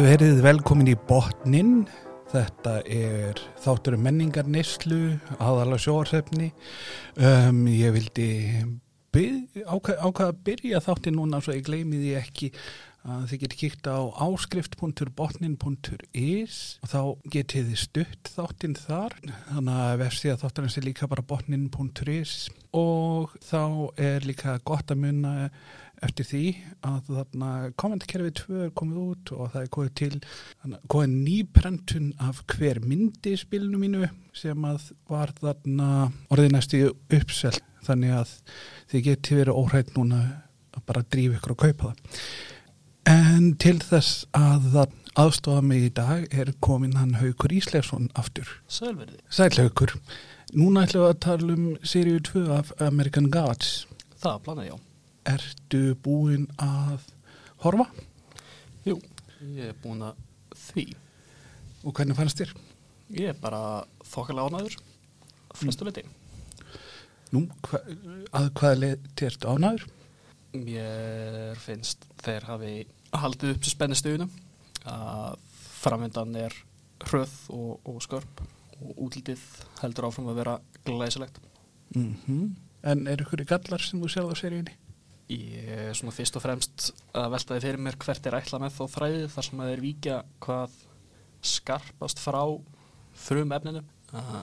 Verið velkomin í botnin. Þetta er þáttur um menningar neyslu, aðalega sjóarsefni. Um, ég vildi ákvað að byrja þáttin núna svo ég gleymi því ekki að þið getur kíkt á áskrift.botnin.is og þá getið þið stutt þáttinn þar. Þannig að vefstíða þáttarins er líka bara botnin.is og þá er líka gott að munna eftir því að þarna kommentkerfið 2 er komið út og það er komið til komið nýprentun af hver myndi spilinu mínu sem að var þarna orðinæstu uppselt þannig að þið geti verið óhrætt núna að bara drífa ykkur og kaupa það en til þess að aðstofa mig í dag er komin hann Haukur Ísleifsson aftur Sælverði. Sæl Haukur Núna ætlum við að tala um seríu 2 af American Gods Það planaði já. Ertu búinn að horfa? Jú, ég er búin að því. Og hvernig fannst þér? Ég er bara þokkalega ánæður, flestu leiti. Nú, hva, að hvaða leiti ertu ánæður? Mér finnst þeir hafi haldið upp sér spennistuðunum að framvindan er hröð og, og skörp og útlitið heldur áfram að vera glæsilegt. Mm En er ykkur í gallar sem þú sérð á seríunni? Ég er svona fyrst og fremst að veltaði fyrir mér hvert er ætla með þó þræðið þar sem að þeir víkja hvað skarpast frá frum efninu. Að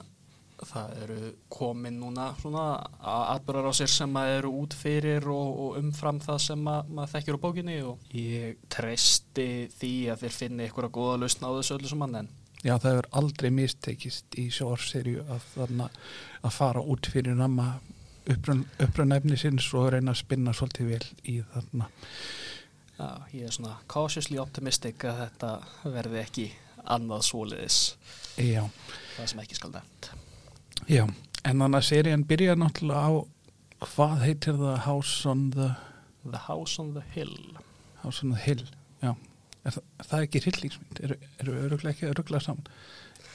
Það eru komin núna svona atbyrðar á sér sem að eru út fyrir og, og umfram það sem að, maður þekkjur á bókinni og ég treysti því að þeir finni ykkur að góða lausna á þessu öllu sem mann en Já, það hefur aldrei mistekist í sjóarserju að, að fara út fyrir namma upprönn efni sinns og reyna að spinna svolítið vel í þarna. Já, ég er svona cautiously optimistic að þetta verði ekki annað svoleiðis Já, það sem ekki skal nefnt. Já. En þannig að serían byrja náttúrulega á hvað heitir það House on the, The House on the Hill. House on the Hill? Já, er er það ekki hryllingsmynd? Eru er öruglega ekki öruglega saman?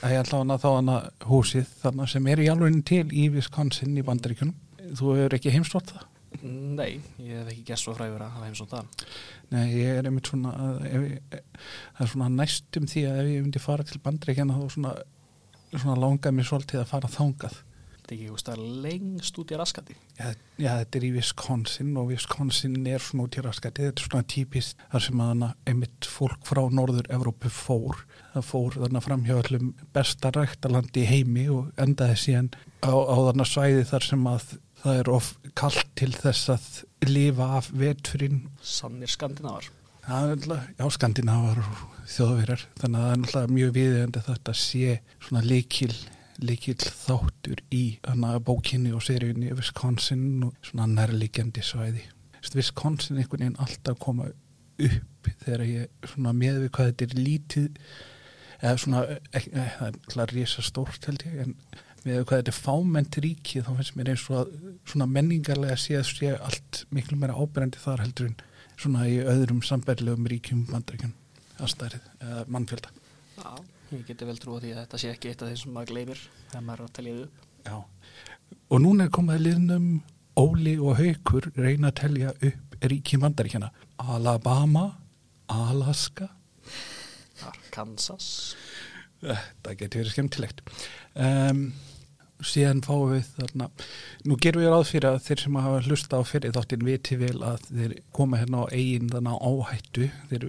Það er alltaf þá hana húsið þarna sem er í alveg til í Wisconsin í bandaríkunum. Þú hefur ekki heimstótt það? Nei, ég hef ekki gert svo frægur að hafa heim svo það. Nei, ég er einmitt svona að ef, ég- það er svona næstum því að ef ég myndi fara til bandreikjana þá svona, svona langaði mér svolítið að fara þangað. Þetta er ekki einhvers staðar lengst út í raskandi. Já, já, þetta er í Wisconsin og Wisconsin er svona út í raskati, þetta er svona típist þar sem að einmitt fólk frá norður Evrópu fór. Það fór þarna fram hjá öllum besta ræktalandi í heimi og endaði síðan á, á þarna svæði þar sem að það er of kallt til þess að lifa af veturinn Sannir skandinavar. Það er náttúrulega, já, skandinavar og þjóðverjar, þannig að það er náttúrulega mjög viðeigandi þetta sé svona líkil, líkil þáttur í hana bókinni og seríunni Wisconsin og svona nærlíkjandi svæði. Wisconsin einhvern veginn alltaf koma upp þegar ég svona með við hvað þetta er lítið, eða svona, ekki, eh, það er náttúrulega risa stórt held ég, en með hvað þetta er fámennt ríki þá finnst mér eins og að svona menningarlega séð sé allt miklu meira ábyrjandi þar heldur en svona í öðrum sambærlegum ríkjum bandrækjum aðstærið eða mannfjölda. Já, ég geti vel trúið því að þetta sé ekki eitt af þeim sem maður gleymir þegar maður er að telja upp. Já. Og núna er komið að liðnum Óli og Haukur reyna að telja upp ríkjum bandaríkjana. Alabama, Alaska, Arkansas. það getur verið skemmtilegt. Um, síðan fáum við þarna, nú gerum við ráð fyrir að þeir sem hafa hlusta á fyrir þáttin viti vel að þeir koma hérna á eigin þannig áhættu, þeir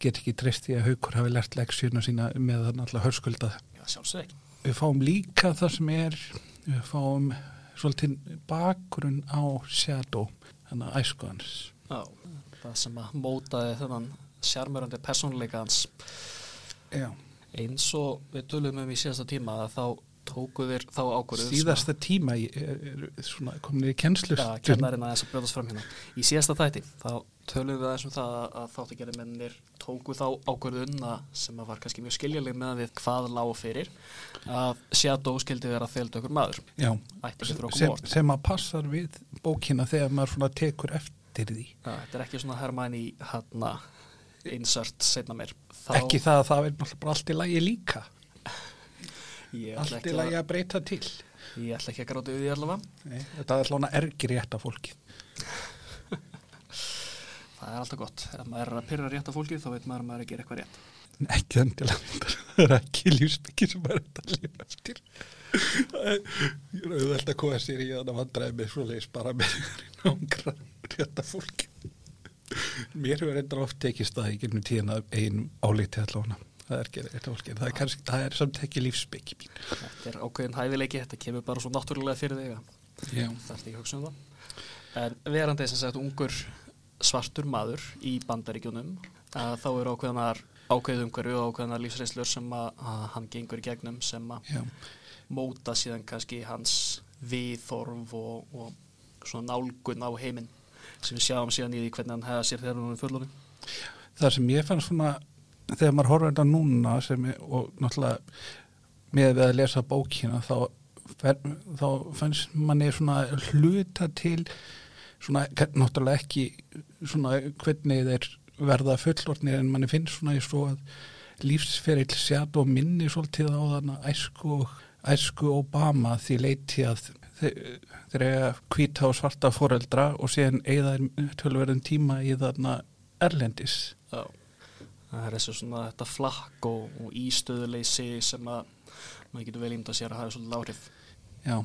get ekki treyst því að Haukur hafi lært leksjuna sína með þannig alltaf hörskuldað Já, við fáum líka það sem er við fáum svolítið bakgrunn á Shadow þannig að æsku hans Já, það sem að mótaði þennan sjarmörandi persónuleika hans. Já. eins og við tölum um í síðasta tíma að þá tóku þér þá ákvörðu síðasta tíma ég er, svona komin í kennslu fram hérna. Í síðasta þætti, þá tölum við aðeins um það að þáttagerðimennir tóku þá ákvörðun að sem að var kannski mjög skiljaleg með við hvað lág fyrir að Shadow skildi vera þeldökur maður. Já, okkur sem, sem að passar við bókina þegar maður svona tekur eftir því Já, þetta er ekki svona Hermæni hérna insert setna mér. Þá, ekki það að það er náttúrulega bara allt í lagi líka allt ekki í lagi að, að breyta til. Ég ætla ekki að gráta við því allavega. Nei, þetta er svona ergir rétt af fólki það er alltaf gott. Ef maður er að pyrra rétt á fólki þá veit maður að maður er að gera eitthvað rétt. Ekki endilega það er ekki lífsbyggi sem er þetta að lifa eftir. Ég er auðvitað að koma sér í að það vandræði með svo leiðis bara með nángra rétta fólki mér hefur endur oft tekist það í gennum tíðan að einn álíti allavega það er fólki það er, kannski, það er samt ekki lífsbyggi mín þetta er ákveðin hæfileiki, þetta kemur bara svo náttúrulega fyrir þig að það er ekki að hugsa um það en verandi sem sagt ungur svartur maður í bandaríkjunum að þá eru ákveðanar ákveð umhverju og ákveðanar lífsreyslur sem að, að hann gengur í gegnum sem að Já. móta síðan kannski hans viðþorf og, og svona nálgun á heiminn sem við sjáum síðan í því hvernig hann hefða sér þegar hann er fullorinn. það sem ég fann svona þegar maður horfður þetta núna er- og náttúrulega með við að lesa bókina þá, fer- þá fannst manni svona hluta til svona náttúrulega ekki svona hvernig þeir verða fullornir en manni finnst svona í svo að lífsferill sját og minni svolítið á þarna æsku, æsku Obama því leiti að þeir, eiga hvíta og svarta foreldra og síðan eigða tölverðin tíma í þarna erlendis Já. Það er þessu svona þetta flakk og, og ístöðuleysi sem að maður getur vel ímda sér að hafa svolítið áhrif. Já,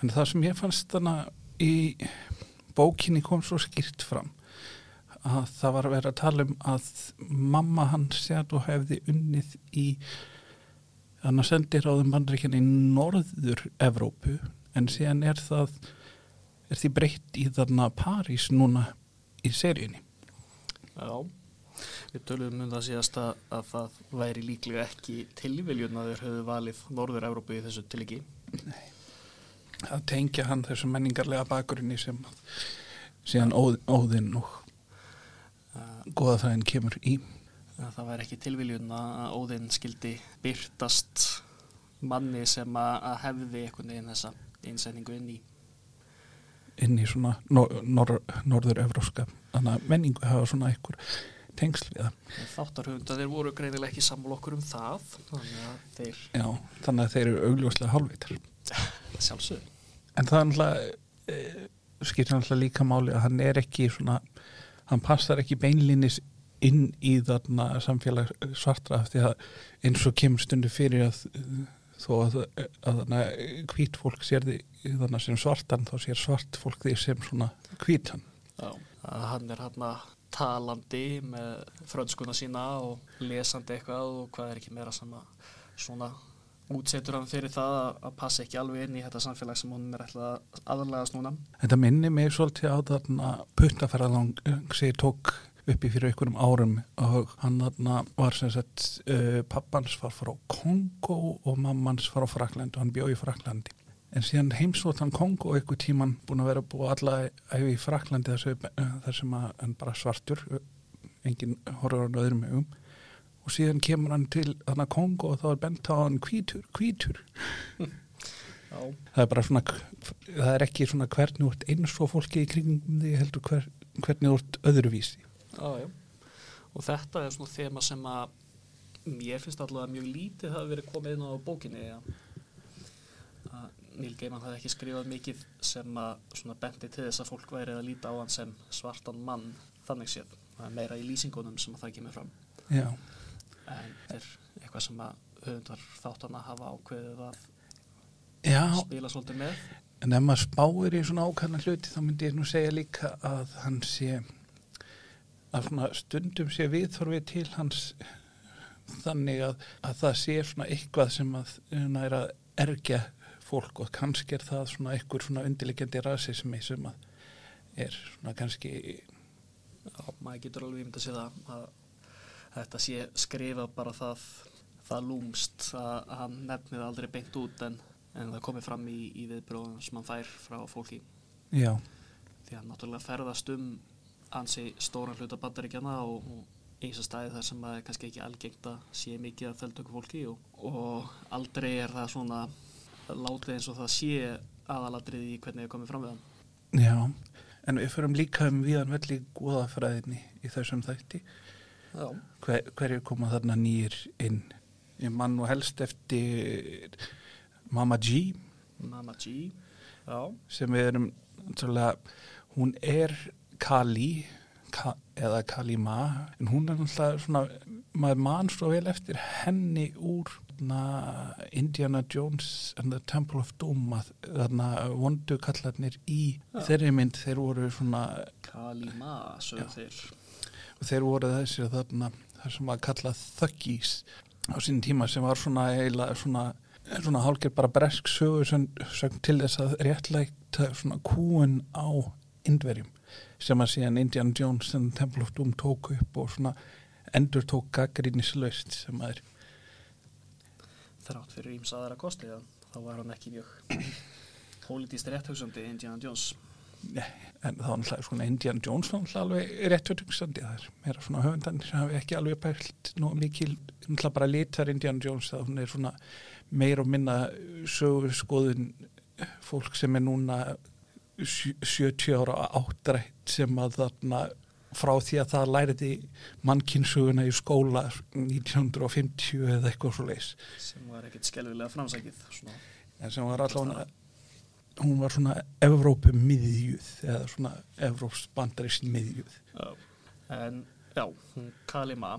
en það sem ég fannst þannig í bókinni kom svo skýrt fram að það var að vera að tala um að mamma hans sér og hefði unnið í þannig að sendir á þeim bandreikinni í norður Evrópu en síðan er það er því breytt í þarna París núna í seríunni Já, við tölum um það síðast að, að það væri líklega ekki tilviljun að þeir höfðu valið Norður-Európu í þessu tiliki. að tengja hann þessu menningarlega bakgrunni sem síðan óð, óðinn og Uh, goðafræðin kemur í að það væri ekki tilviljun að Óðinn skildi byrtast manni sem að, hefði einhvern veginn þessa einsetningu inn í. inn í svona nor nor norður evróska þannig að menningu hafa svona einhver tengsl við það Þáttarhunda þeir voru greinilega ekki sammál okkur um það, þannig að þeir Já, þannig að þeir eru augljóslega hálfvitar sjálfsög. en það er alltaf e, skiptir alltaf líka máli að hann er ekki svona hann passar ekki beinlínis inn í þarna samfélag svartra af því að eins og kemur stundu fyrir að eh, þó að, að þarna hvít fólk sér því þarna sem svartan þá sér svart fólk því sem svona hvítan. Já, að hann er hann talandi með frönskuna sína og lesandi eitthvað og hvað er ekki meira sem að svona útsetur hann fyrir það að, passa ekki alveg inn í þetta samfélag sem hún er ætlað að aðlæðast núna. Þetta minni mig svolítið á þarna puttaferðalang sem ég tók upp í fyrir einhverjum árum og hann þarna var sem sagt uh, pappans var frá Kongo og mammans frá Frakland og hann bjóð í Fraklandi. En síðan heimsótt hann Kongo einhver tíman búin að vera búið alla æfi í Fraklandi þar sem, þar sem að hann bara svartur, enginn horfður hann öðrum um og síðan kemur hann til þannig að Kongo og þá er bent á hann hvítur. Já, það er bara svona það er ekki svona hvernig þú ert eins og fólki í kringum því heldur hver, hvernig þú ert öðruvísi já, já. Og þetta er svona þema sem að mér finnst allavega mjög lítið hafi verið komið inn á bókinni að, að Neil Gaiman hafi ekki skrifað mikið sem að bendi til þess að fólk væri að líta á hann sem svartan mann þannig séð. Það er meira í lýsingunum sem að það kemur fram. já, en er eitthvað sem að höfundar þáttana hafa ákveðið að já spila svolítið með en ef maður spáir í svona ákvæmna hluti þá myndi ég nú segja líka að hann sé að stundum sé viðþorfið til hans þannig að, að það sé svona eitthvað sem að er að ergja fólk og kannski er það svona eitthvað svona undirleikjandi rasismi sem að er svona kannski Já, maður getur alveg ímyndað sér það að þetta sé skrifað bara það, það lúmst að hann nefnir aldrei beint út en, en það komið fram í, í viðbróðum sem hann fær frá fólki. Já, því að náttúrulega ferðast um ansi stóran hluta bandaríkjana og, og eins og staði þar sem það er kannski ekki algengt að sé mikið að þeldöku fólki og, og aldrei er það svona látið eins og það sé aðaladrið í hvernig það komið fram við hann. Já en við förum líka um viðan vel í góðafræðinni í þessum þætti. Já, Hver, hverju koma þarna nýjir inn? Ég mann nú helst eftir Mama G. Mama G Já, sem við erum náttúrulega, hún er Kali Ka eða Kalima en hún er náttúrulega svona maður mann svo vel eftir henni úr na, Indiana Jones and the Temple of Doom að þarna vondu kallarnir í Já. þeirri mynd þeir voru svona Kalima, sögðu þeir og þeir voru þessi þarna það sem var kallað Thuggies á sín tíma sem var svona eiginlega svona svona hálfgerð bara bresk sögu sem sögn til þess að réttlægt svona kúun á indverjum sem að síðan Indiana Jones and the Temple of Doom tók upp og svona endur tók gaggrínislaust sem að er þrátt fyrir ímsaðara kosti ja. þá var hann ekki mjög pólitíst rétthugsandi Indiana Jones en það var náttúrulega svona Indiana Jones alveg réttutugsandi það er meira svona höfundan sem hafi ekki alveg nú mikil, náttúrulega bara litar Indiana Jones það hún er svona meir og minna sögur skoðun fólk sem er núna sjö- 70 ára áttrætt sem að þarna frá því að það læriði mannkynsuguna í skóla 1950 eða eitthvað svo leis sem var ekkert skelvilega framsækið svona. en sem var allavega hún var svona Evrópu miðjuð eða svona Evróps bandarist miðjuð Já. en já, hún Kalima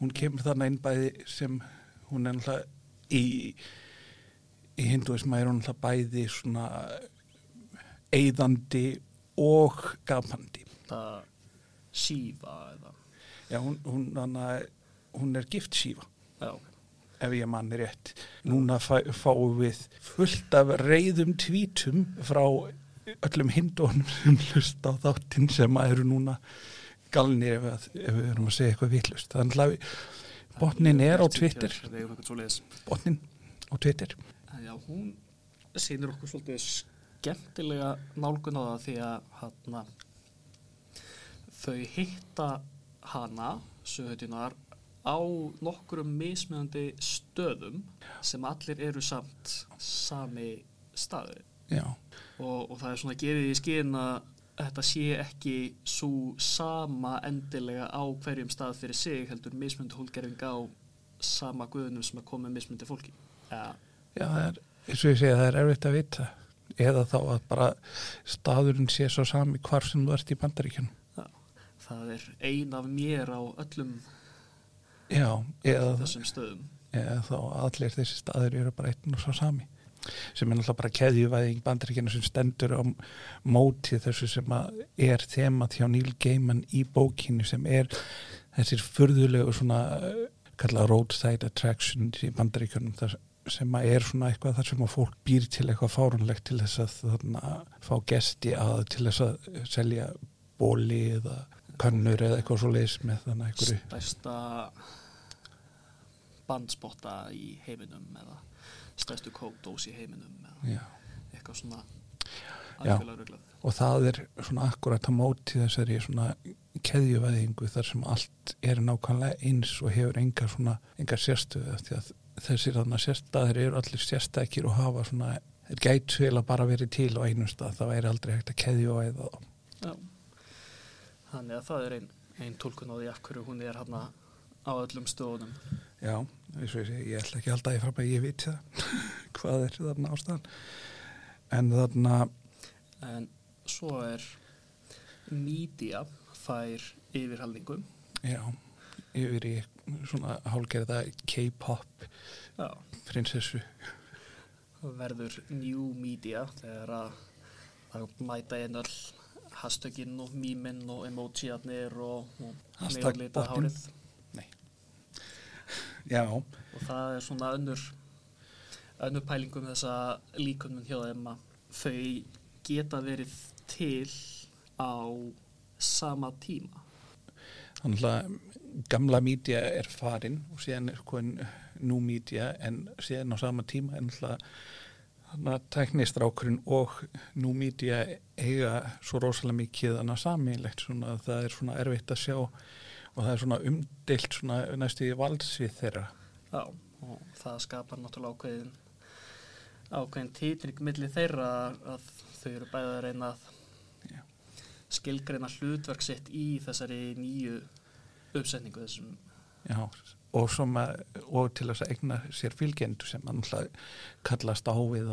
hún kemur þarna inn bæði sem hún er náttúrulega í í hinduism er hún náttúrulega bæði svona eyðandi og gapandi það Shiva eða? Já hún, hún, hana, hún er gift sífa já, ef ég manni rétt. Núna fá, fáum við fullt af reyðum tvítum frá öllum hindónum sem hlust á þáttinn sem að eru núna galnir ef, að, ef við erum að segja eitthvað vitlust þannig að botnin er á Twitter. Botnin á Twitter. En já, hún sýnir okkur svolítið skemmtilega nálgun á það því að hana, þau hitta hana, sögutjunar, á nokkrum mismjöndi stöðum sem allir eru samt sami staður já, og, og það er svona gefið í skinn að þetta sé ekki svo sama endilega á hverjum stað fyrir sig heldur mismjöndi hólgerfing á sama guðunum sem er komið mismjöndi fólki. Ja, já það er eins og ég segja það er erfitt að vita. Eða þá að bara staðurinn sé svo sami hvar sem þú ert í bandaríkjunum það er ein af mér á öllum já, eða, þessum stöðum. eða þá allir þessi staður eru bara einn og svo sami sem er náttúrulega bara keðjuvæðing bandaríkjana sem stendur á móti þessu sem er þemað hjá Neil Gaiman í bókinu sem er þessir furðulegu svona kallað roadside attractions í bandaríkjunum þar sem er svona eitthvað þar sem að fólk býr til eitthvað fárunlegt til þess að þarna, fá gesti að til þess að selja bóli eða kannur eða eitthvað svo leis með þannig einhverju Stærsta bandspotta í heiminum eða stærstu kókdós í heiminum eða já. eitthvað svona Já. algjörlega ruglað. og það er svona akkurat á móti þessari svona keðjuvæðingu þar sem allt er nákvæmlega eins og hefur enga svona, enga sérstöðu því að þessir þarna sérstæðir eru allir sérstakir og hafa svona er gætu eða bara verið til á einum stað það væri aldrei hægt að keðjuvæða þá Já. Þannig að það er ein, ein tólkun á því af hverju hún er hérna á öllum stöðunum. já, eins og ég segi, ég ætla ekki alltaf að ég fram að ég veit það hvað er þarna ástæðan en þarna En svo er mídía fær yfirhaldingum. já, yfir í svona hálgerða K-pop prinsessu verður new media þegar að mæta inn öll hashtaginn og mýminn og emojiarnir og, og botinn. hárið. Já, og það er svona önnur önnur pælingum þessa líkunum hjá þeim að þau geta verið til á sama tíma. Þannig að gamla mídja er farin og er komin nú mídja en síðan á sama tíma en þannig að teknistrákurinn og nú mídja eiga svo rosalega mikið þannig að samílegt svona að það er svona erfitt að sjá og það er svona umdeilt svona næstu í valdsvið þeirra. Já, og það skapar náttúrulega ákveðin ákveðin títring milli þeirra að þau eru bæði að reyna að Já. skilgreina hlutverk sitt í þessari nýju uppsetningu þessum já, og, að, og til þess að egna sér fylgjendur sem hann kallast á við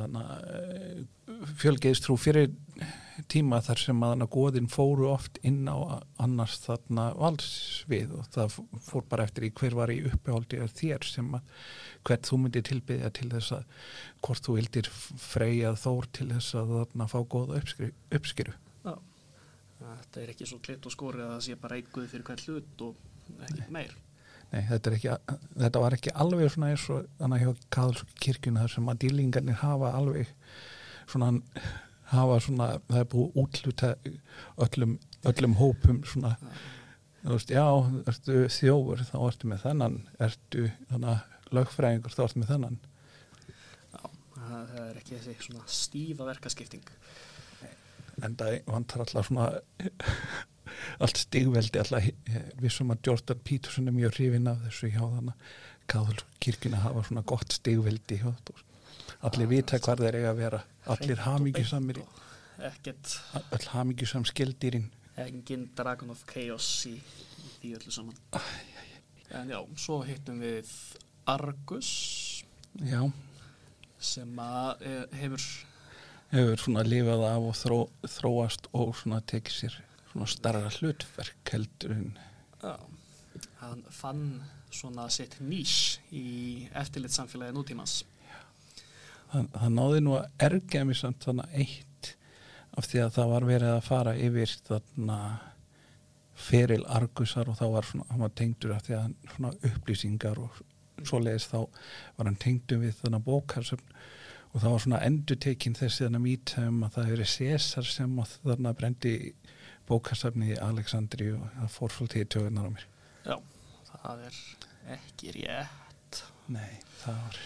fjölgeiðstrú fyrir tíma þar sem að góðin fóru oft inn á annars þarna valsvið og það fór bara eftir í hver var í uppehóldi þér sem að hvert þú myndir tilbyggja til þess að hvort þú vildir freyjað þór til þess að þarna fá góða uppskýru Já, þetta er ekki svo klitt og skórið að það sé bara eitthvað fyrir hvert hlut og ekki meir Nei, þetta, ekki, þetta var ekki alveg svona eins og þannig hjá Karlskirkjuna þar sem að dýlingarnir hafa alveg svona hafa svona, það er búið útluta öllum, öllum hópum svona, þú veist, já ertu þjófur, þá ertu með þennan ertu þannig lögfræðingur þá ertu með þennan. Já, það er ekki þessi svona stífa verkaskipting. En það vantar alltaf svona allt stigveldi alltaf við sem að Jordan Peterson er mjög hrifin af þessu hjá þannig Káðalskirkina hafa svona gott stigveldi allir vita hvað þeir eiga að vera. allir hamíkisamir ekkert all hamíkisam skildýrin. Engin Dragon of Chaos í, í því öllu saman. En já, svo hittum við Argus já. sem að e, hefur hefur svona lifað af og þró, þróast og svona tekið sér svona starra hlutverk heldur en Já, hann fann svona sitt nýs í eftirlitsamfélagi nútímans. Hann, hann náði nú að ergja mér samt þannig eitt af því að það var verið að fara yfir þarna feril argusar og þá var svona, hann var tengdur af því að svona upplýsingar og svo leiðist þá var hann tengdur við þannig bókarsöfn og það var svona endur tekinn þessi þannig mítum að það hefur verið César sem þarna brendi bókastafni í Aleksandri og það fór svolítið í tögunar á mér. Já, það er ekki rétt. Nei, það var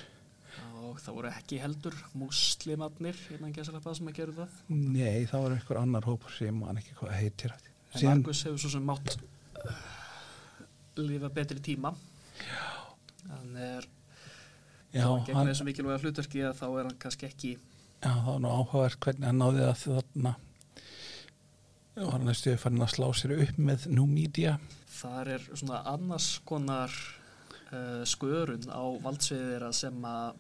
og það voru ekki heldur muslimatnir innan gesalapað sem að gera það? Nei, það var einhver annar hópur sem man ekki hvað heitir En Síðan... Margus hefur svo sem mátt uh, lifa betri tíma. Já. Hann er Já, hann... þessu mikilvæga hlutverki að þá er hann kannski ekki Já, það var nú áhugavert hvernig hann náði að þarna og hann er stuðið fann að slá sér upp með New Media Það er svona annars konar uh, skörun á valdsviðira sem að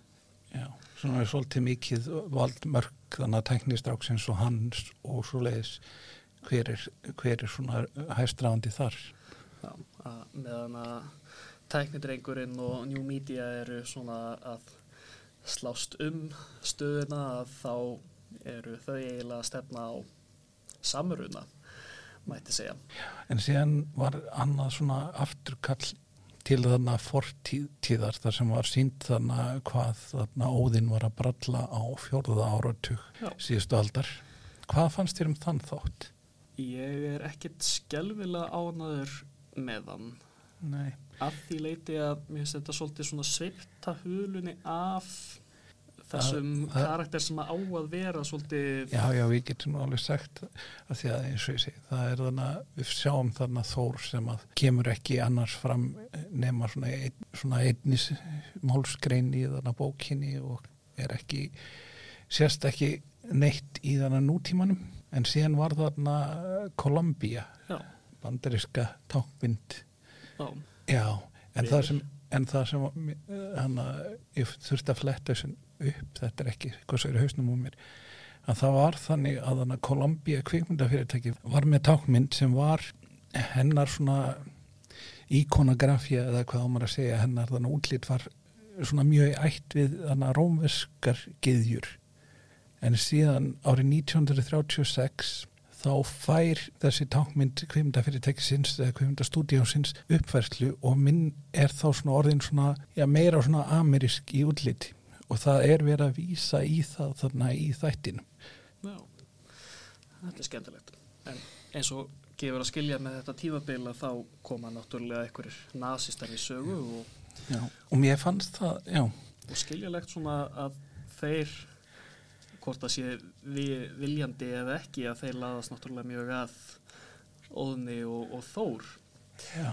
Já, svona er svolítið mikið valdmörk þannig að teknistráksins og hans og svo leiðis hver er, hver er svona hæstrafandi þar? Já, að, meðan að teknidrengurinn og New Media eru svona að slást um stöðuna að þá eru þau eiginlega að stefna á samruna mætti segja. En síðan var annað svona afturkall til þarna fortíðar þar sem var sínt þarna hvað þarna óðinn var að bralla á fjórða áratug síðustu aldar. Hvað fannst þér um þann þátt? Ég er ekkert skjálfilega ánaður meðan. Nei. Af því leiti að mér finnst þetta svolítið svona sveipta hulunni af þessum það, karakter sem að á að vera svolítið Já, já, við getum alveg sagt að því að eins og ég segi það er þannig að við sjáum þannig að þór sem að kemur ekki annars fram nema svona, ein, svona einnis málskrein í þannig að bókinni og er ekki sérst ekki neitt í þannig að nútímanum. En síðan var þarna Kolumbíja bandariska tákvind Já, já en, það sem, en það sem hana, ég þurfti að fletta þessum upp, þetta er ekki hvað svo er hausnum um mér að það var þannig að þannig að Kolumbíu kvikmyndafyrirtæki var með tákmynd sem var hennar svona íkonografía eða hvað ámar að segja hennar þannig útlýtt var svona mjög ætt við þannig rómveskar giðjur en síðan árið 1936 þá fær þessi tákmynd kvikmyndafyrirtækisins eða kvikmyndastúdíósins uppfærslu og minn er þá svona orðin svona, já meira svona amerisk í útlýtti og það er verið að výsa í það þarna í þættinu Já, þetta er skemmtilegt. En eins og gefur að skilja með þetta tífabila þá koma náttúrulega einhverjir nazistar í sögu og, já, og mér fannst það, já. Og skiljalegt svona að þeir hvort að sé við viljandi eða ekki að þeir laðast náttúrulega mjög að óðni og, og þór. Já,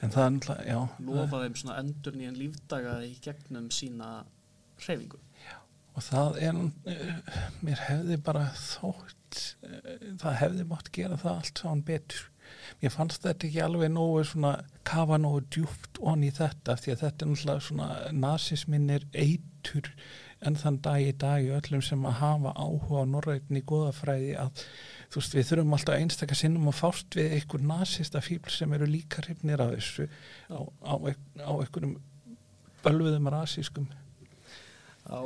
en það er náttúrulega, já. Lofa þeim svona endur nýjan lífdaga í gegnum sína hreyfingu. Og það er, uh, mér hefði bara þótt, uh, það hefði mátt gera það allt svo hann betur. mér fannst þetta ekki alveg nógu svona kafa nógu djúpt onni í þetta því að þetta er náttúrulega svona nazismin er eitur en þann dag í dag í öllum sem að hafa áhuga á norrætni góðafræði að þú veist við þurfum alltaf einstakar sinnum að fást við einhver nazista fíbl sem eru líka hrifnir af þessu á, á, á einhverjum bölvuðum rasískum Já,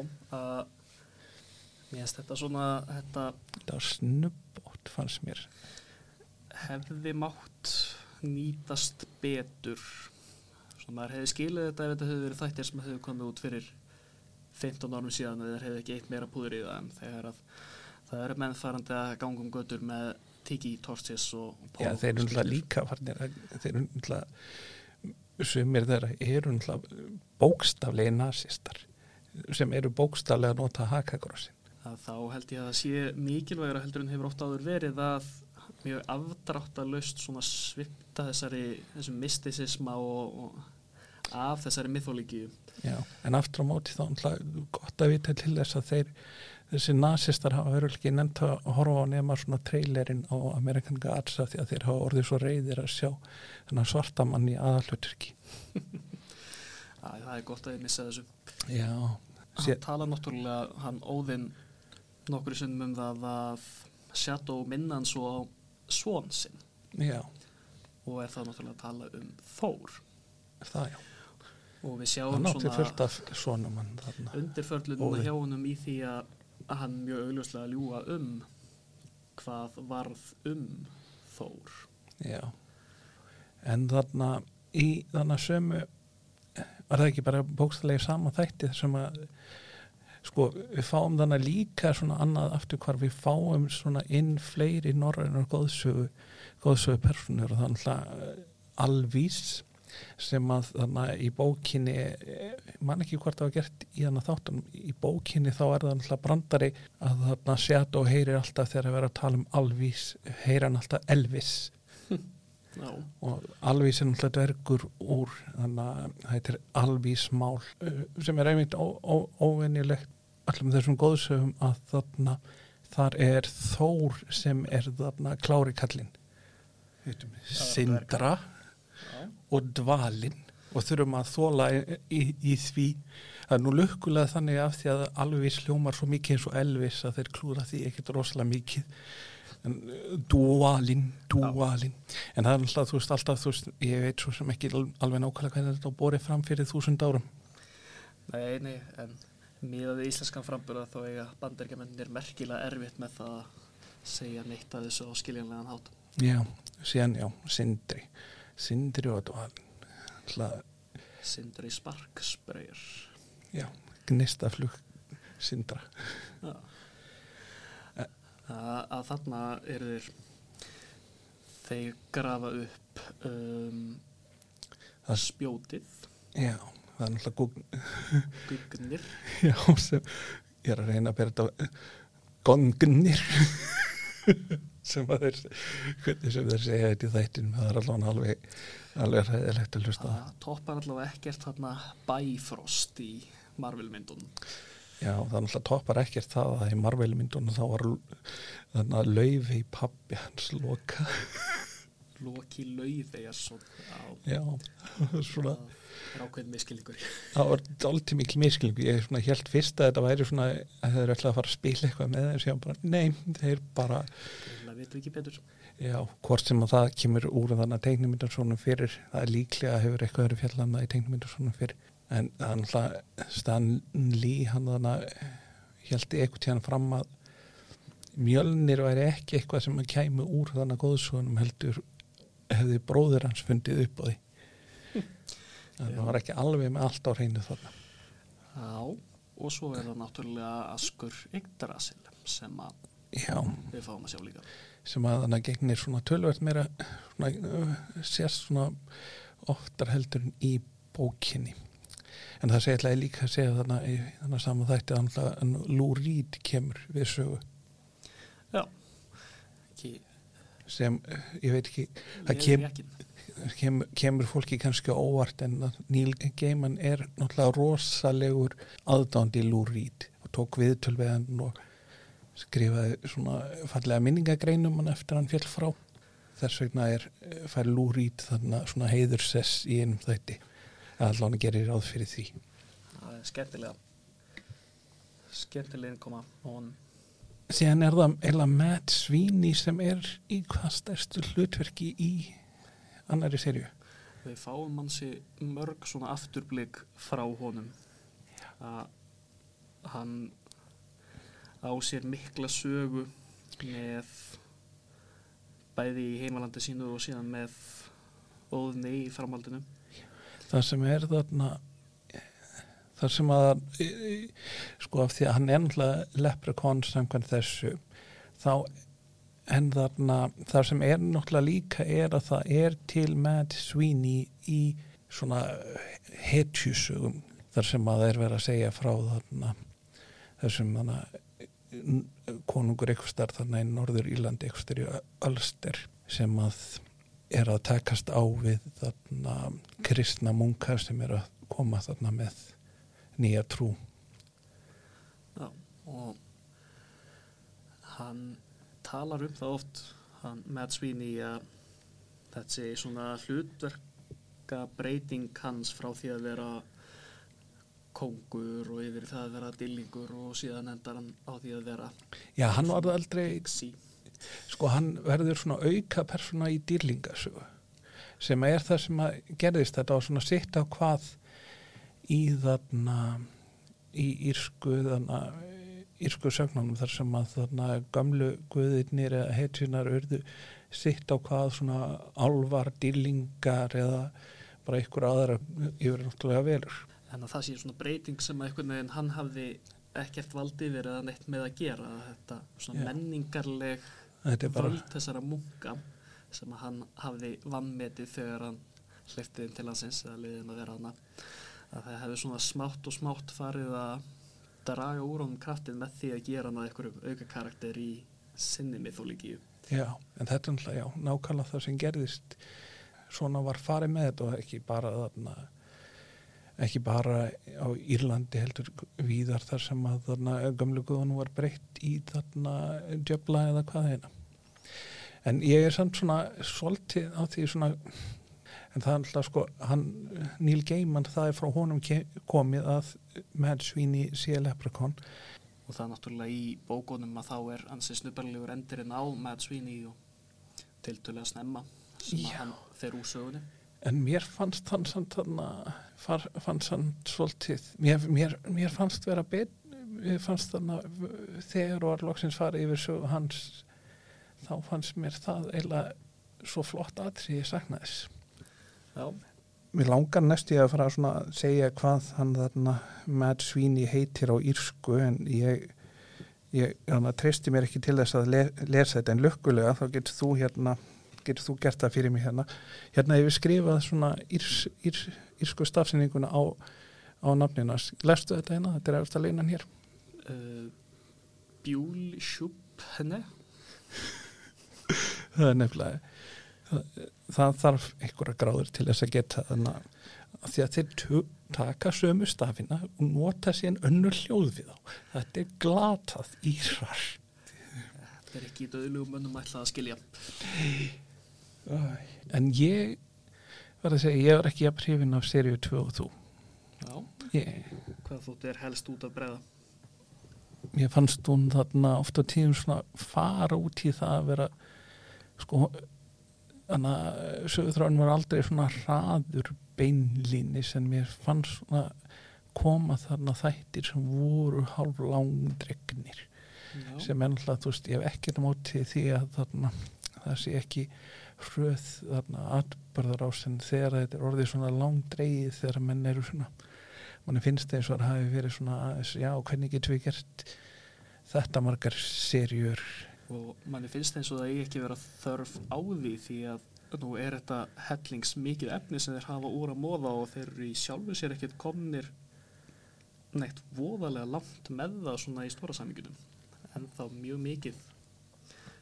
mér finnst þetta svona, þetta þetta var snubbótt fannst mér. hefði mátt nýtast betur. Svona maður hefði skilið þetta ef þetta hefði verið þættir sem hefði komið út fyrir 15 árum síðan eða þeir hefði ekki eitt meira púður í það en þegar að það eru mennfærandi að ganga um götur með Tiki Torches og Já, þeir eru náttúrulega líka farnir þeir eru náttúrulega sumir þeirra eru náttúrulega bókstaflega nazistar sem eru bókstaflega að nota hakakrossin að þá held ég að það sé mikilvægur heldur en hefur oft áður verið að mjög afdráttalust svona svipta þessari þessum mystisisma og, og af þessari mytholíkíu Já, en aftur á móti þá náttúrulega gott að vita til þess að þeir þessi nazistar hafa verið ekki nefnt að horfa á nema svona trailerinn á Amerikan Gods af því að þeir hafa orðið svo reyðir að sjá svartamann í aðalhuturki Æ, það er gott að ég missa þessu. Já Hann tala náttúrulega, hann óðinn nokkru sinnum um það að Shadow minna hann svo á svon sinn. Já, og er það náttúrulega að tala um Þór. Það já. Og við sjáum svona undirförlunum hjá honum í því að hann mjög augljóslega ljúga um hvað varð um Þór. Já, en þarna í þarna sömu var það ekki bara bókstæðlega saman þætti þar sem að sko við fáum þarna líka svona annað aftur hvar við fáum svona inn fleiri norrænar góðsögu góðsögu personur og þannig að alvís sem að þarna í bókinni eh, man ekki hvort það var gert í þarna þáttunum í bókinni þá er það náttúrulega brandari að þarna Shadow heyrir alltaf þegar að vera að tala um alvís heyrir hann alltaf Elvis Já, og alvís er náttúrulega dvergur úr þannig að þetta er alvísmál uh, sem er einmitt ó- ó- óvenjulegt allum þessum góðsögum að þarna þar er Þór sem er þarna klári kallinn. Sindra já, og Dvalinn. Og þurfum að þóla í, í, í því. Það er nú lukkulega þannig af því að alvís hljómar svo mikið eins og Elvis að þeir klúra því ekkert rosalega mikið en uh, Dvalinn, Dvalinn en það er alltaf, þú veist, alltaf, þú veist ég veit svo sem ekki al- alveg nákvæmlega hvernig þetta borið fram fyrir þúsund árum. Nei, nei, en miðað við íslenskan framburða þá eiga bandaríkjamennir merkilega erfitt með það að segja neitt að þessu á skiljanlegan hátt. Já, síðan, já, Sindri. Sindri og Dvalinn alltaf, Sindri Sparkspreyjar já, gnistaflug Sindra. Já. Að, að þarna eru þeir þeir grafa upp um, Það- spjótið. Já, það er náttúrulega gugn, gugnir Já, sem ég er að reyna að bera þetta gongnir sem að þeir hvernig sem þeir segja þetta í þættin það er allavega alveg alveg ræðilegt að hlusta það. toppar allavega ekkert þarna Bifrost í Marvel myndunum Já, það er náttúrulega toppar ekkert það að í Marvel myndunum þá var þannig að laufi í pappi hans loka. Loki á Já, svona það er ákveðin miskilningur það var dálítið mikil miskilningu ég held fyrst að þetta væri svona að þeir ætla að fara að spila eitthvað með þeir sem bara, nei, þeir bara það veitum ekki betur. Já, hvort sem að það kemur úr þannig að teiknumyndarsónum fyrir, það er líklega hefur eitthvað verið fjallan það í teiknumyndarsónum fyrir en það er náttúrulega Stan Lee hann þannig að held eitthvað tíðan fram að mjölnir væri ekki eitthvað sem að kæmi úr þannig að góðsónum heldur hefði bróðir hans fundið upp á því. Það var ekki alveg með allt á reynu þarna. Já, og svo er það náttúrulega Askur Yggdrasil sem að Já, við fáum að sjá líka. Sem að þannig gegnir svona tölvert meira svona, sérst svona oftar heldur en í bókinni en það segja ætlaði líka að segja þannig í þannig saman þætti að Lou Reed kemur við sögu. Já, ekki sem, ég veit ekki það kem, ekki kemur, fólki kannski óvart en að Neil Gaiman er náttúrulega rosalegur aðdándi Reed og tók viðtöl við hann og skrifaði svona fallega minningagreinum hann eftir hann fjall frá. Þess vegna er fær lúrít þarna svona heiðursess í einum þætti allan gerir ráð fyrir því. Það er skemmtilega. Skemmtilega koma og síðan er það eila Matt Sweeney sem er í hvað stærstu hlutverki í annari serju við fáum hansi mörg svona afturblík frá honum. Að hann á sér mikla sögu með bæði í heimalandi sínu og síðan með óðni í framhaldinu það sem er þarna það sem að sko af því að hann náttúrulega leprekon samkvæmt þessu þá en þarna það sem er náttúrulega líka er að það er til Matt Sweeney í svona hetjusugum þar sem að það er verið að segja frá þarna þessum þarna konungur starf þarna í Norður Írlandi eitthvað starf í Ölster sem að er að takast á við þarna kristna munkar sem er að koma þarna með nýja trú Já, og hann talar um það oft hann, Matt Sweeney að þetta sé svona hlutverka breyting hans frá því að vera kongur og yfir það að vera dillingur og síðan endar hann á því að vera Já, hann var aldrei sí. Sko hann verður svona auka persóna í dýrlingasögu sem er það sem að gerðist þetta á svona sitt á hvað í þarna í írsku þarna írsku sögnunum þar sem að þarna gamlu guðirnir eða hetjunar urðu sitt á hvað svona alvar dýrlingar eða bara ykkur aðra yfir náttúrulega velur Þannig að það sé svona breyting sem að einhvern veginn hann hafði ekkert valdi verið að neitt með að gera þetta svona Já. menningarleg þetta er bara, völd þessara munka sem hann hafði vannmetið þegar hann hleypti inn til hansins eða liðin að vera hana að það hefði svona smátt og smátt farið að draga úr honum kraftin með því að gera hann að einhverjum auka karakter í sinni mytholíkíu já, en þetta er náttúrulega, já, nákvæmlega það sem gerðist. Svona var farið með þetta og ekki bara þarna ekki bara á Írlandi heldur víðar þar sem að þarna gamlu guðunum var breytt í þarna djöfla eða hvað þeina en ég er samt svona svolítið á því svona en það er alltaf sko hann, Neil Gaiman það er frá honum komið að Mad Sweeney sé leprekon og það er náttúrulega í bókunum að þá er hansi snubbarlegur endurinn á Mad Sweeney og tiltölulega snemma sem Já. hann fer úr sögunni en mér fannst hann samt þarna fannst hann svolítið mér, mér, mér fannst vera mér fannst þarna þegar var loksins farið yfir sögu hans þá fannst mér það eiginlega svo flott aðri ég sakna þess. Já, Mér langar næstu að fara svona að segja hvað hann þarna Mad Sweeney heitir á írsku en ég, ég hana, treysti mér ekki til þess að le, lesa þetta en lukkulega þá getur þú hérna getur þú gert það fyrir mig hérna. Hérna hefur skrifað svona írs, írs, írsku stafsyninguna á, á nafnina, lestu þetta hérna? Þetta er eftir að leinan hér. Uh, Bjúl Sjúp henni það er nefnilega það, það þarf einhverja gráður til þess að geta þannig að því að þeir taka sömu stafina og nota síðan önnur hljóð við þá. Þetta er glatað írar. Það er ekki í döðlugum mönnum ætlað að skilja. En ég var að segja, ég var ekki að prifin af seríu 2 og þú. Já, ég, hvað þóttu er helst út að breyða ég fannst hún þarna ofta tíðum svona fara út í það að vera sko þannig að sögutráin var aldrei svona hraður beinlínis en mér fannst svona koma þarna þættir sem voru hálf langdregnir Já, sem náttúrulega, þú veist, ég hef ekkert á móti því að þarna það sé ekki hröð þarna atbörðar á sem þegar þetta er orðið svona langdreið þegar menn eru svona manni finnst eins og það hafi verið svona já, hvernig getum við gert þetta margar serjur og manni finnst eins og það eigi ekki vera þörf á því því að nú er þetta hellings mikið efni sem þeir hafa úr að móða og þeir eru í sjálfu sér ekkert komnir neitt voðalega langt með það svona í stóra samingunum en þá mjög mikið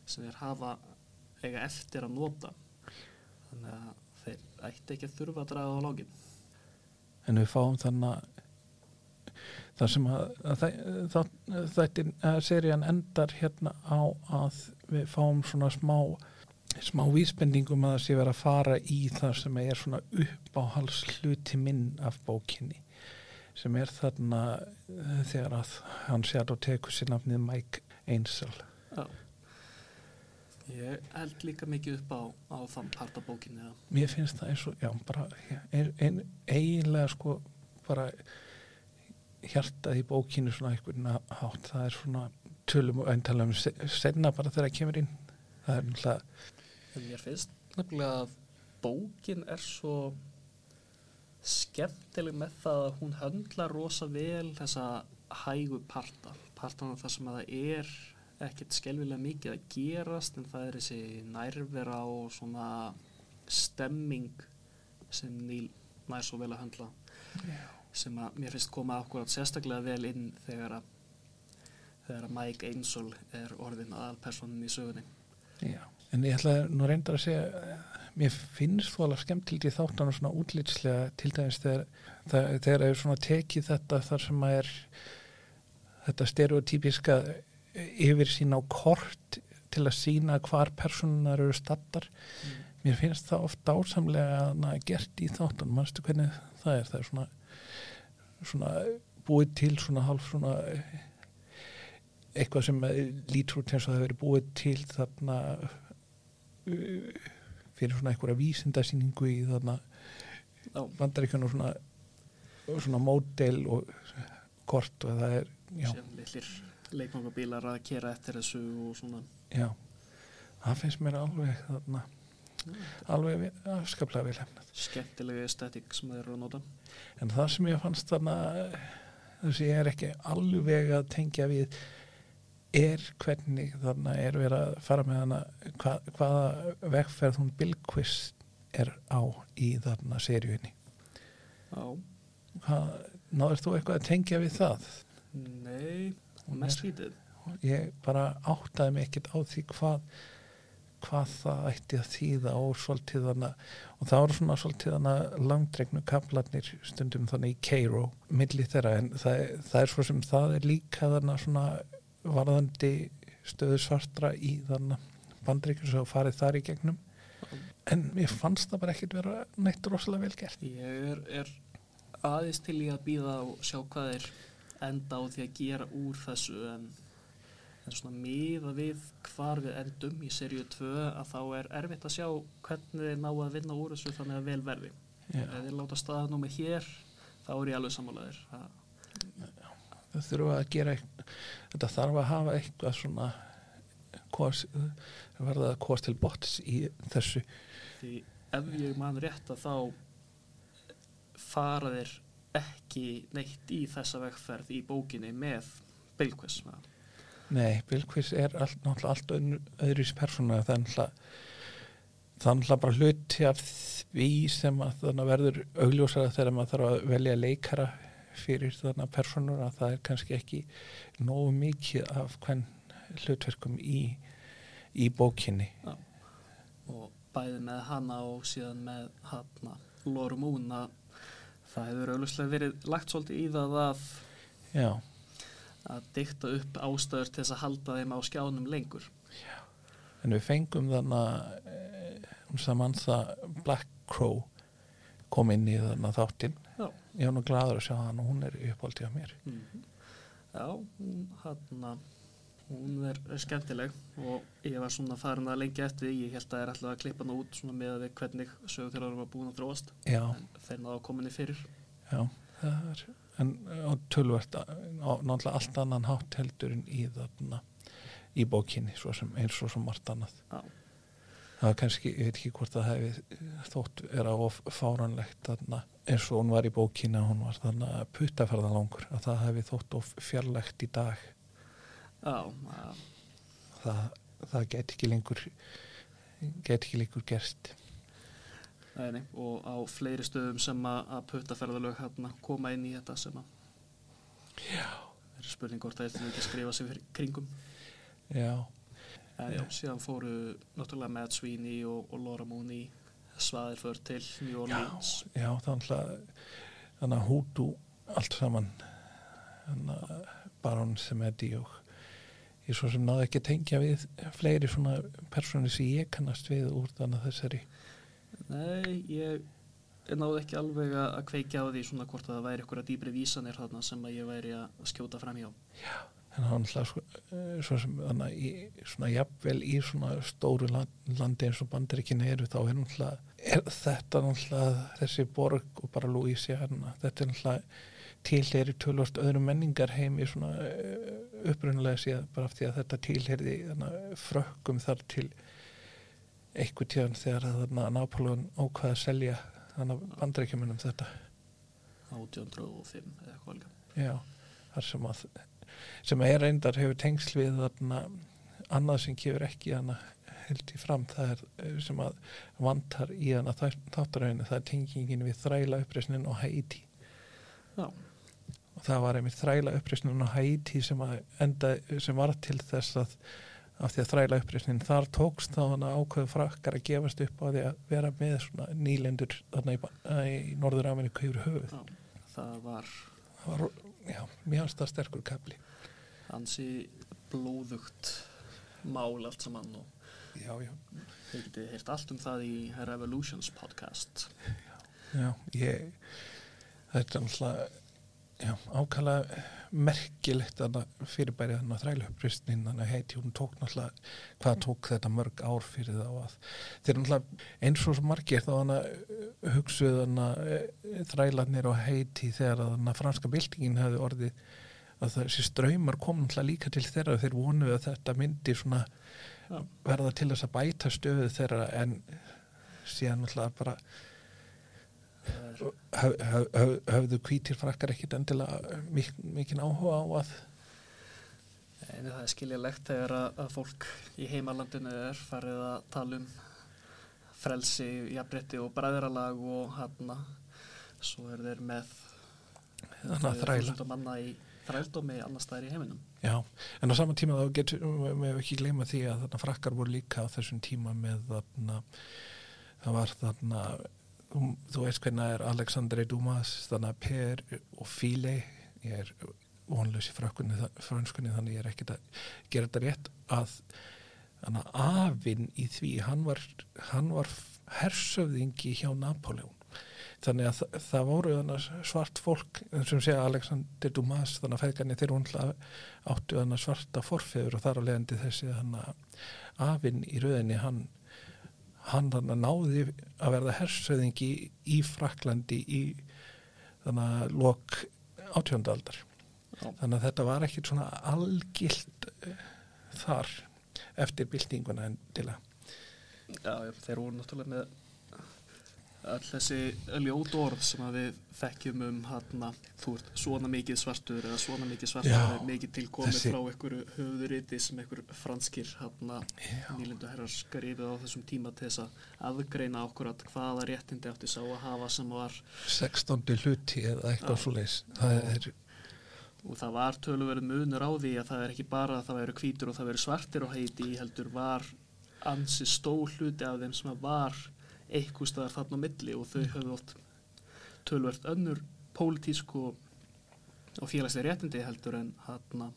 sem þeir hafa eiga eftir að nota. Þannig að þeir ætti ekki að þurfa að draga á lógin en við fáum þannig þar sem að, að þæ- það, þetta að serían endar hérna á að við fáum svona smá smá vísbendingum að það sé vera að fara í það sem er svona uppáhals hluti minn af bókinni sem er þarna eh, þegar að hann sér og tekur sér nafnið Mike Ainsel Já. Ég held líka mikið upp á, á þann part af bókinni mér finnst það eins og, já, bara ein, ein, eiginlega sko bara hjartað í bókinu svona einhvern hátt, það er svona tölum og eintala um se- senna bara þegar það kemur inn. Það er náttúrulega mér finnst nefnilega að bókin er svo skemmtileg með það að hún höndla rosa vel þessa hægu parta. Partana þar sem að það er ekkert skelvilega mikið að gerast en það er þessi nærvera og svona stemming sem Níl nær svo vel að höndla sem að mér finnst koma akkurat sérstaklega vel inn þegar að þegar að Mike Ainsel er orðin aðalpersonin í sögunni. Já, en ég ætla nú reyndar að segja mér finnst þú alveg skemmtilegt í þáttan og svona útlitslega til dæmis þegar það, er svona tekið þetta þar sem að er þetta stereotypiska yfir sín á kort til að sína hvar personunar eru stattar mér finnst það oft ásamlega na, gert í þáttan, mannstu hvernig það er? Það er svona, svona búið til svona hálf svona eitthvað sem lítur út eins og það hefur búið til þarna uh, fyrir svona einhverja vísindasýningu í þarna Já. bandaríkjunum svona svona módel og kort og það er já, sem litlir leikmangabílar að kera eftir þessu og svona. Já. Það finnst mér alveg þarna alveg ve- afskaplega vel hefnað skemmtilega estetik sem þeir eru að nota. En það sem ég fannst þarna þessi ég er ekki alveg að tengja við er hvernig þarna er verið að fara með hana hva, hvaða vegferð hún Bilquist er á í þarna seríunni. Já, Hvað, náður þú eitthvað að tengja við það? nei, mest lítið. Ég bara áttaði mig ekkert á því hvað, hvað það ætti að þýða og svolítið þarna og það voru svona svolítið þarna langdregnu kaplarnir stundum þannig í Cairo milli þeirra en það, það er svo sem það er líka þarna svona varðandi stöðu svartra í þarna bandreikur sem farið þar í gegnum. En mér fannst það bara ekkert vera neitt rosalega vel gert. Ég er, er aðeins til í að býða og sjá hvað er enda á því að gera úr þessu en, en svona miða við hvar við endum í seríu 2 að þá er erfitt að sjá hvernig þeir ná að vinna úr þessu þannig að vel verði. Já. Ef þeir láta staða númer hér þá er ég alveg sammálaðir. það þurfa að gera þetta þarf að hafa eitthvað svona kos, verða kos til bots í þessu Því ef ég man rétt að þá fara þeir ekki neitt í þessa vegferð í bókinni með Bilquist. Nei, Bilkvís er all, náttúrulega allt öðru- öðruvísi persóna er náttúrulega það er náttúrulega bara hluti af því sem að þannig verður augljósara þegar maður þarf að velja leikara fyrir þannig persónur að það er kannski ekki nógu mikið af hvern hlutverkum í, í bókinni. Og bæði með hana og síðan með hana að það hefur auðvitað verið lagt svolítið í það að, Já, að dykta upp ástæður til þess að halda þeim á skjánum lengur. en við fengum þannig að um saman það Black Crow kom inn í þannig þáttinn. Já. ég var nú gladur að sjá hann og hún er uppáldið á mér. Já, hún, hana, hún er, skemmtileg og ég var svona farin að lengja eftir því, ég held að það er alltaf að klippa hana út með að við hvernig sögutjólar var búin að þróast. Já, en þeir náðu að koma henni fyrir. já, það er en á tölvert á náttúrulega allt annan hátt heldur en í þarna í bókinni svo sem, eins og svo margt annað. Já, það var kannski, ég veit ekki hvort það hefði þótt vera of fáranlegt þarna, eins og hún var í bókinni að hún var þarna puttaferðalangur að það hefði þótt of fjarlægt í dag. Já, að, það, það get ekki lengur get ekki lengur gerst nei, nei, og á fleiri stöðum sem að, puttaferðalög hana, koma inn í þetta sem að er spurning hvort það er ekki að skrifa sig fyrir kringum. já, En já, síðan fóru náttúrulega Matt Sweeney og, og Laura Mooney svaðir för til New Orleans. já, þannig að hútu allt saman þannig að Baron Semedi og ég svo sem náði ekki tengja við fleiri svona persónir sem ég kannast við úr þannig að þessari Nei, ég náði ekki alveg að kveikja á því svona hvort að það væri ykkur að dýbri vísanir þarna sem að ég væri að skjóta fram hjá. en hann svo, eh, svo sem þannig í svona jafnvel í svona stóru land, landi eins og bandaríkina eru þá er náttúrulega er þetta náttúrulega þessi borg og bara Louisiana þetta er náttúrulega tilheyri tölvast öðrum menningar heim í svona upprunalega síðan bara af því að þetta tilheyri frökkum þar til einhver tíðan þegar að þarna Nápolón ákvaða að selja þannig bandaríkjumunum þetta. 1805 eða eitthvað alveg. Já, þar sem að sem er reyndar hefur tengsl við þarna annað sem kefur ekki hana held í fram, það er eh, sem að vantar í hana þáttarauðinu það er tengingin við þræla uppreysnin á Haiti. Já, og það var einmitt þræla uppreysnin á Haiti sem að enda, sem var til þess að af því að þræla uppreysnin þar tókst þá hana ákveðu frakkar að gefast upp á því að vera með svona nýlendur þarna í, í Norður Ameríku yfir höfuð. Já, það var það var, já, mjög stað sterkur kapli ansi blóðugt mál allt saman og Já, já. þið getið heyrt allt um það í Revolutions podcast. Já, ég þetta er alltaf já, ákala merkilegt þannig fyrirbæri þannig að þræluhöfbristnin þannig að heiti hún tók náttúrulega hvað tók þetta mörg ár fyrir þá að þeir náttúrulega eins og margir þá þannig að hugsuðu þannig að þrælanir og heiti þegar þannig að franska byltingin hefði orðið að þessi ströymar kom náttúrulega líka til þeirra þeir vonuðu að þetta myndi svona verða til þess að bæta stöðu þeirra en síðan náttúrulega bara höf, höf, höf, höfðu hvítir frakkar ekkit endilega mik mikinn áhuga á að En það er skiljalegt þegar að, að fólk í heimalandinu er farið að tala um frelsi, jafnrétti og bræðralag og hann svo er þeir með þannig að þræla manna í þrældómi annars staðar í heiminum. Já, en á sama tíma þá getur við ekki gleyma því að þarna frakkar voru líka á þessum tíma með þarna það var þarna þú, þú veist hvernig er Alexandre Dumas þarna Per og Fíle ég er vonlaus í frönskunni þannig ég er ekkert að gera þetta rétt að þannig að afinn í því hann var, hann var hersöfðingi hjá Napoleon þannig að það, það voru þannig svart fólk sem segja Alexander Dumas þannig að feðgarnir þeir áttu þannig svarta forfeður og þar á leiðandi þessi þannig að afinn í rauðinni hann hann náði að verða hersöðingi í Fraklandi í þannig að lok átjóndaldar þannig að þetta var ekkit svona algilt uh, þar eftir byltinguna en til að já, þeir voru náttúrulega með all þessi ljót orð sem við þekkjum um hann þú ert svona mikið svartur eða svona mikið svartur Já, er mikið tilkomið þessi- frá einhverju höfðuriti sem einhver franskir nýlindu herrar skrifið á þessum tíma til þess að aðgreina okkur að hvaða réttindi átti sá að hafa sem var 16. hluti eða eitthvað svo leis það er, og það var töluverð munur á því að það er ekki bara að það væru hvítur og það væru svartir og heiti heldur var ansi stór hluti af þeim sem var eitthvað staðar þarna á milli og þau höfðu oft tölvert önnur pólitísk og, og félagslega réttindi heldur en hann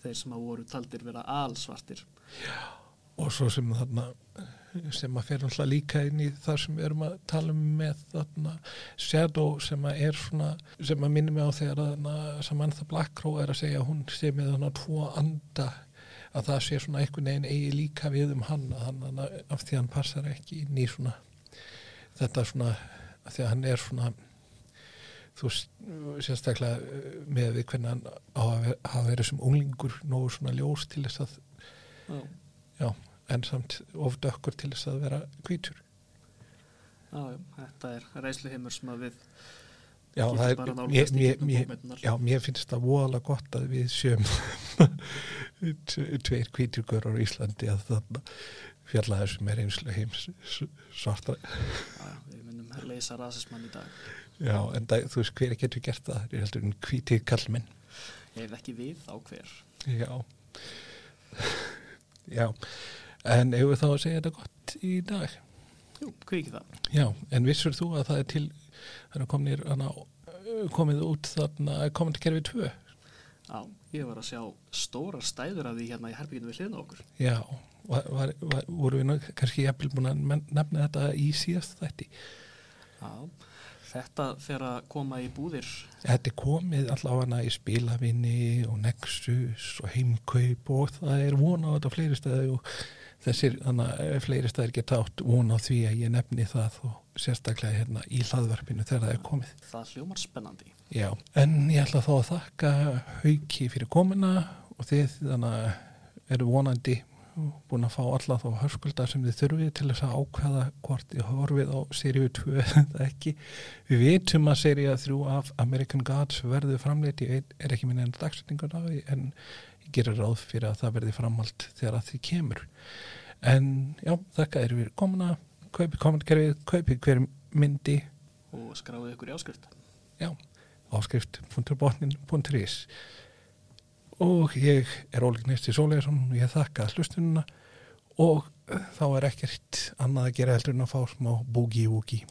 þeir sem að voru taldir vera alsvartir. Og svo sem þarna sem að fer alltaf líka inn í það sem við erum að tala um með þarna Shadow sem að er svona sem að minni mig á þegar þarna Samantha Blackrow er að segja að hún sé með þarna tvo anda að það sé svona einhvern veginn eigi líka við um hann að hann að- af því að hann passar ekki inn í svona þetta svona því að hann er svona þú sérstaklega eh, með við hvernig hann hafa verið sem unglingur nógu svona ljós til þess að já, Já, en samt of dökkur til þess að vera hvítur. já, þetta er reysluheimur sem að við Já, það er, mér, í mér, mér, já, mér finnst það voðalega gott að við sjöum tveir hvíturgörur á Íslandi að þannig fjalla þessum er einslu heims svartra. við myndum leysa rasismann í dag Já, en það, þú veist hver getur gert það, það er heldur en hvítir kallmenn. ég hef ekki við á hver Já, já, en ef við þá að segja þetta gott í dag. Jú, hvað ekki það? Já, en vissur þú að það er til, komnir, hana, komið út þarna, komandi kerfi 2? Já, ég var að sjá stóra stæður af því hérna í herbygginu við hliðna okkur. Já, var, var, var, voru við kannski jafnvel búin að nefna þetta í síðast þætti. Já, þetta fer að koma í búðir. Þetta er komið allavega í spilavinni og Nexus og heimkaup og það er vona á þetta fleiri stæði og þessir fleiri stæðir geta átt vona á því að ég nefni það og sérstaklega hérna í hlaðvarpinu þegar það er komið. Það hljómar spennandi. Já, en ég ætla þá að þakka hauki fyrir komuna og þið þannig að eru vonandi búin að fá alla þá hörskulda sem þið þurfið til þess að ákveða hvort þið horfið á seríu 2 eða ekki. Við vitum að seríu 3 af American Gods verður framleitt, ég er ekki minn enn dagsetningun af því en ég gerir ráð fyrir að það verði framhald þegar að því kemur. En já, þakka er við komuna, kaupið kommentkerfið, kaupið hver myndi. Og skráðu ykkur í áskrift. já, áskrift.botnin.is og ég er Óli Gneisti Sólegarsson og ég þakka hlustununa og þá er ekkert annað að gera heldur en að fá smá boogie-woogie